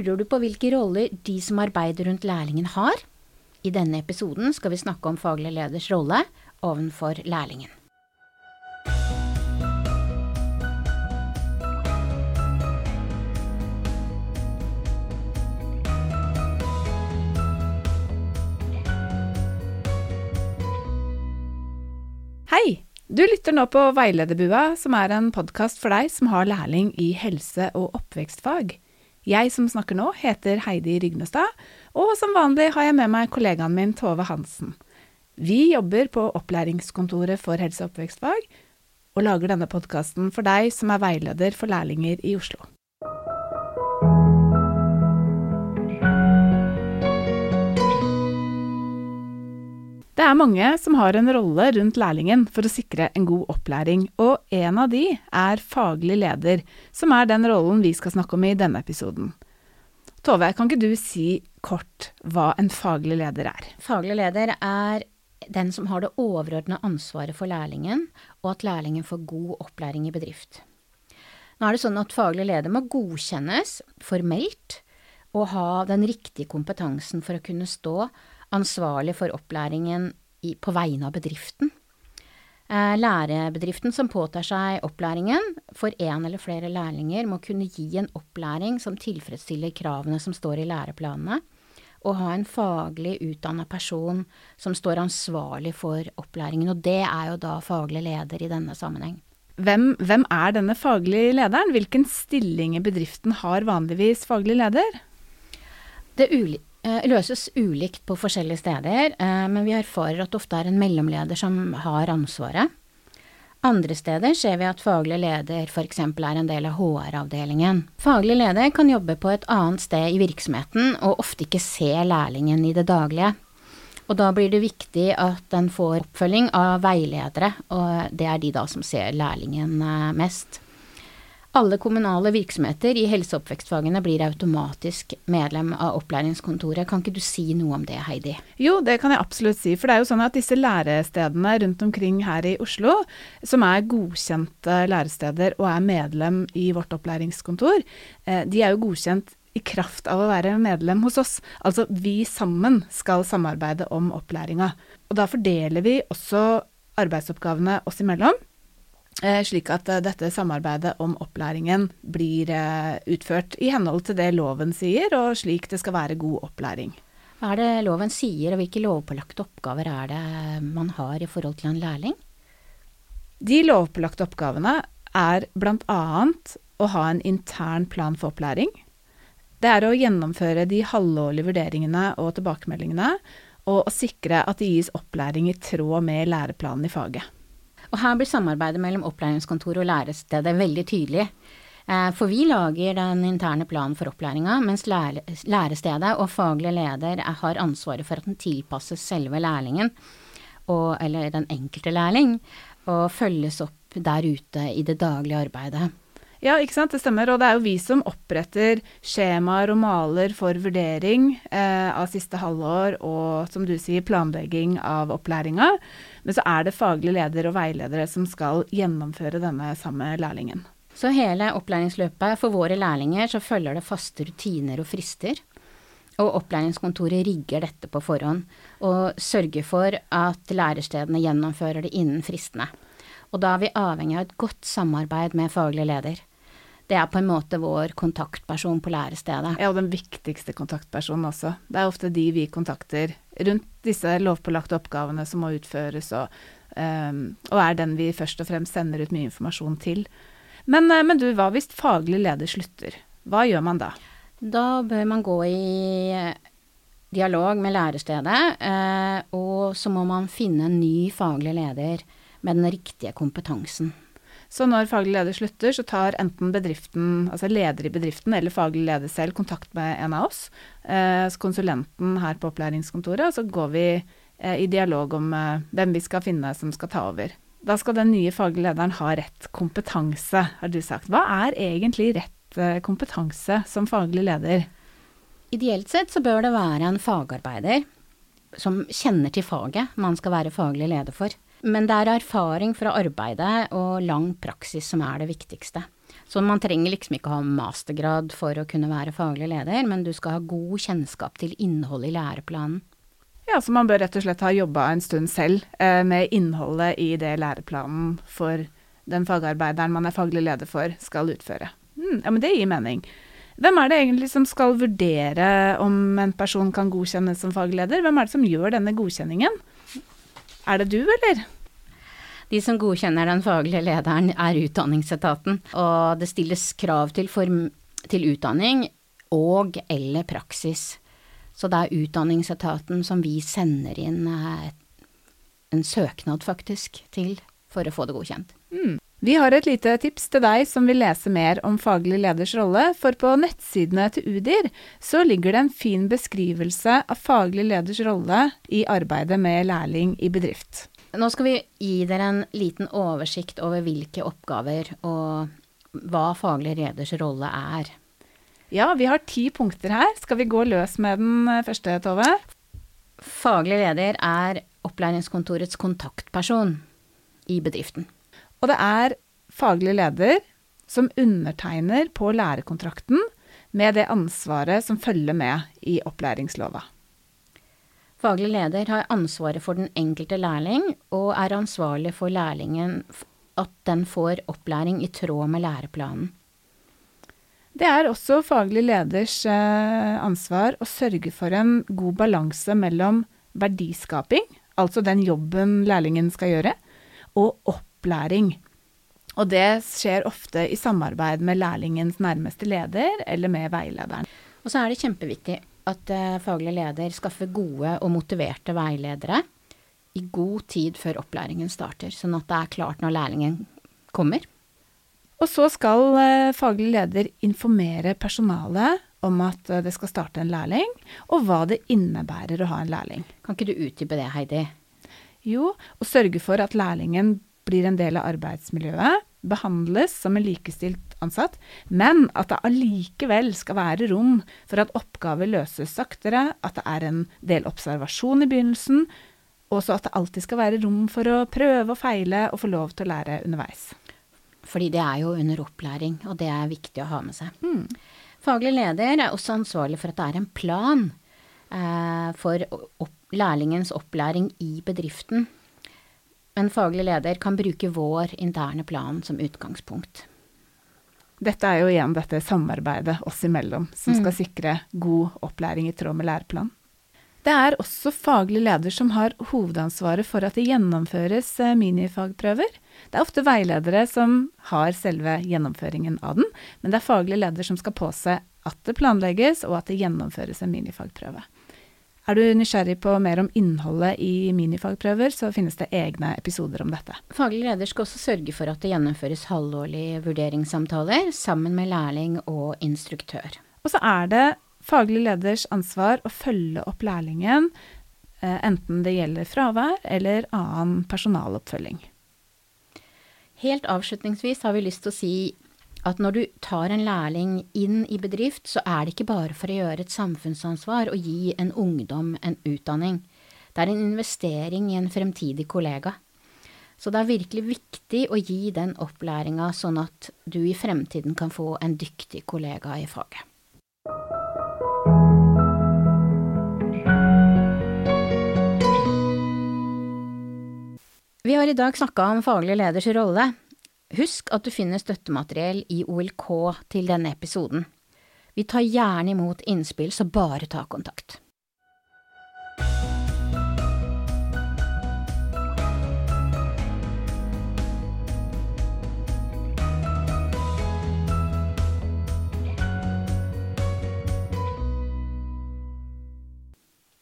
Lurer du på hvilke roller de som arbeider rundt lærlingen har? I denne episoden skal vi snakke om faglig leders rolle ovenfor lærlingen. Hei! Du lytter nå på Veilederbua, som er en podkast for deg som har lærling i helse- og oppvekstfag. Jeg som snakker nå, heter Heidi Rygnestad, og som vanlig har jeg med meg kollegaen min Tove Hansen. Vi jobber på Opplæringskontoret for helse- og oppvekstfag, og lager denne podkasten for deg som er veileder for lærlinger i Oslo. Det er mange som har en rolle rundt lærlingen for å sikre en god opplæring, og en av de er faglig leder, som er den rollen vi skal snakke om i denne episoden. Tove, kan ikke du si kort hva en faglig leder er? Faglig leder er den som har det overordna ansvaret for lærlingen, og at lærlingen får god opplæring i bedrift. Nå er det sånn at faglig leder må godkjennes formelt og ha den riktige kompetansen for å kunne stå ansvarlig for opplæringen i, på vegne av bedriften. Eh, lærebedriften som påtar seg opplæringen for én eller flere lærlinger, må kunne gi en opplæring som tilfredsstiller kravene som står i læreplanene, og ha en faglig utdanna person som står ansvarlig for opplæringen. Og det er jo da faglig leder i denne sammenheng. Hvem, hvem er denne faglige lederen? Hvilken stilling i bedriften har vanligvis faglig leder? Det er eh, løses ulikt på forskjellige steder, eh, men vi erfarer at det ofte er en mellomleder som har ansvaret. Andre steder ser vi at faglig leder f.eks. er en del av HR-avdelingen. Faglig leder kan jobbe på et annet sted i virksomheten og ofte ikke se lærlingen i det daglige. Og da blir det viktig at den får oppfølging av veiledere, og det er de da som ser lærlingen eh, mest. Alle kommunale virksomheter i helse- og oppvekstfagene blir automatisk medlem av opplæringskontoret. Kan ikke du si noe om det, Heidi? Jo, det kan jeg absolutt si. For det er jo sånn at disse lærestedene rundt omkring her i Oslo, som er godkjente læresteder og er medlem i vårt opplæringskontor, eh, de er jo godkjent i kraft av å være medlem hos oss. Altså vi sammen skal samarbeide om opplæringa. Og da fordeler vi også arbeidsoppgavene oss imellom. Eh, slik at eh, dette samarbeidet om opplæringen blir eh, utført i henhold til det loven sier, og slik det skal være god opplæring. Hva er det loven sier, og hvilke lovpålagte oppgaver er det man har i forhold til en lærling? De lovpålagte oppgavene er bl.a. å ha en intern plan for opplæring. Det er å gjennomføre de halvårlige vurderingene og tilbakemeldingene, og å sikre at det gis opplæring i tråd med læreplanen i faget. Og her blir samarbeidet mellom opplæringskontoret og lærestedet veldig tydelig. Eh, for vi lager den interne planen for opplæringa, mens lærestedet og faglig leder har ansvaret for at den tilpasses selve lærlingen, og, eller den enkelte lærling, og følges opp der ute i det daglige arbeidet. Ja, ikke sant, det stemmer. Og det er jo vi som oppretter skjemaer og maler for vurdering eh, av siste halvår og, som du sier, planlegging av opplæringa. Men så er det faglig leder og veiledere som skal gjennomføre denne samme lærlingen. Så hele opplæringsløpet for våre lærlinger så følger det faste rutiner og frister. Og opplæringskontoret rigger dette på forhånd, og sørger for at lærestedene gjennomfører det innen fristene. Og da er vi avhengig av et godt samarbeid med faglig leder. Det er på en måte vår kontaktperson på lærestedet. Ja, og den viktigste kontaktpersonen også. Det er ofte de vi kontakter rundt disse lovpålagte oppgavene som må utføres, og, um, og er den vi først og fremst sender ut mye informasjon til. Men, uh, men du, hva hvis faglig leder slutter? Hva gjør man da? Da bør man gå i dialog med lærestedet, uh, og så må man finne en ny faglig leder med den riktige kompetansen. Så når faglig leder slutter, så tar enten bedriften, altså leder i bedriften eller faglig leder selv kontakt med en av oss, eh, konsulenten her på opplæringskontoret, og så går vi eh, i dialog om eh, hvem vi skal finne som skal ta over. Da skal den nye faglige lederen ha rett kompetanse, har du sagt. Hva er egentlig rett kompetanse som faglig leder? Ideelt sett så bør det være en fagarbeider som kjenner til faget man skal være faglig leder for. Men det er erfaring fra arbeidet og lang praksis som er det viktigste. Så man trenger liksom ikke ha mastergrad for å kunne være faglig leder, men du skal ha god kjennskap til innholdet i læreplanen. Ja, så man bør rett og slett ha jobba en stund selv eh, med innholdet i det læreplanen for den fagarbeideren man er faglig leder for, skal utføre. Mm, ja, men det gir mening. Hvem er det egentlig som skal vurdere om en person kan godkjennes som fagleder? Hvem er det som gjør denne godkjenningen? Er det du, eller? De som godkjenner den faglige lederen, er Utdanningsetaten. Og det stilles krav til, form, til utdanning og eller praksis. Så det er Utdanningsetaten som vi sender inn eh, en søknad, faktisk, til for å få det godkjent. Mm. Vi har et lite tips til deg som vil lese mer om faglig leders rolle, for på nettsidene til UDIR så ligger det en fin beskrivelse av faglig leders rolle i arbeidet med lærling i bedrift. Nå skal vi gi dere en liten oversikt over hvilke oppgaver og hva faglig leders rolle er. Ja, vi har ti punkter her. Skal vi gå løs med den eh, første, Tove? Faglig leder er opplæringskontorets kontaktperson i bedriften. Og det er faglig leder som undertegner på lærekontrakten med det ansvaret som følger med i opplæringslova. Faglig leder har ansvaret for den enkelte lærling, og er ansvarlig for lærlingen at den får opplæring i tråd med læreplanen. Det er også faglig leders eh, ansvar å sørge for en god balanse mellom verdiskaping, altså den jobben lærlingen skal gjøre, og opplæring opplæring. Og det skjer ofte i samarbeid med lærlingens nærmeste leder eller med veilederen. Og så er det kjempeviktig at uh, faglig leder skaffer gode og motiverte veiledere i god tid før opplæringen starter, sånn at det er klart når lærlingen kommer. Og så skal uh, faglig leder informere personalet om at uh, det skal starte en lærling, og hva det innebærer å ha en lærling. Kan ikke du utdype det, Heidi? Jo, og sørge for at lærlingen blir en del av arbeidsmiljøet, behandles som en likestilt ansatt, men at det allikevel skal være rom for at oppgaver løses saktere, at det er en del observasjon i begynnelsen, og så at det alltid skal være rom for å prøve og feile og få lov til å lære underveis. Fordi det er jo under opplæring, og det er viktig å ha med seg. Mm. Faglig leder er også ansvarlig for at det er en plan eh, for opp lærlingens opplæring i bedriften. En faglig leder kan bruke vår interne plan som utgangspunkt. Dette er jo igjen dette samarbeidet oss imellom, som skal mm. sikre god opplæring i tråd med læreplanen. Det er også faglig leder som har hovedansvaret for at det gjennomføres eh, minifagprøver. Det er ofte veiledere som har selve gjennomføringen av den, men det er faglig leder som skal påse at det planlegges og at det gjennomføres en minifagprøve. Er du nysgjerrig på mer om innholdet i minifagprøver, så finnes det egne episoder om dette. Faglig leder skal også sørge for at det gjennomføres halvårlige vurderingssamtaler sammen med lærling og instruktør. Og så er det faglig leders ansvar å følge opp lærlingen, eh, enten det gjelder fravær eller annen personaloppfølging. Helt avslutningsvis har vi lyst til å si at når du tar en lærling inn i bedrift, så er det ikke bare for å gjøre et samfunnsansvar og gi en ungdom en utdanning. Det er en investering i en fremtidig kollega. Så det er virkelig viktig å gi den opplæringa sånn at du i fremtiden kan få en dyktig kollega i faget. Vi har i dag snakka om faglig leders rolle, Husk at du finner støttemateriell i OLK til denne episoden. Vi tar gjerne imot innspill, så bare ta kontakt.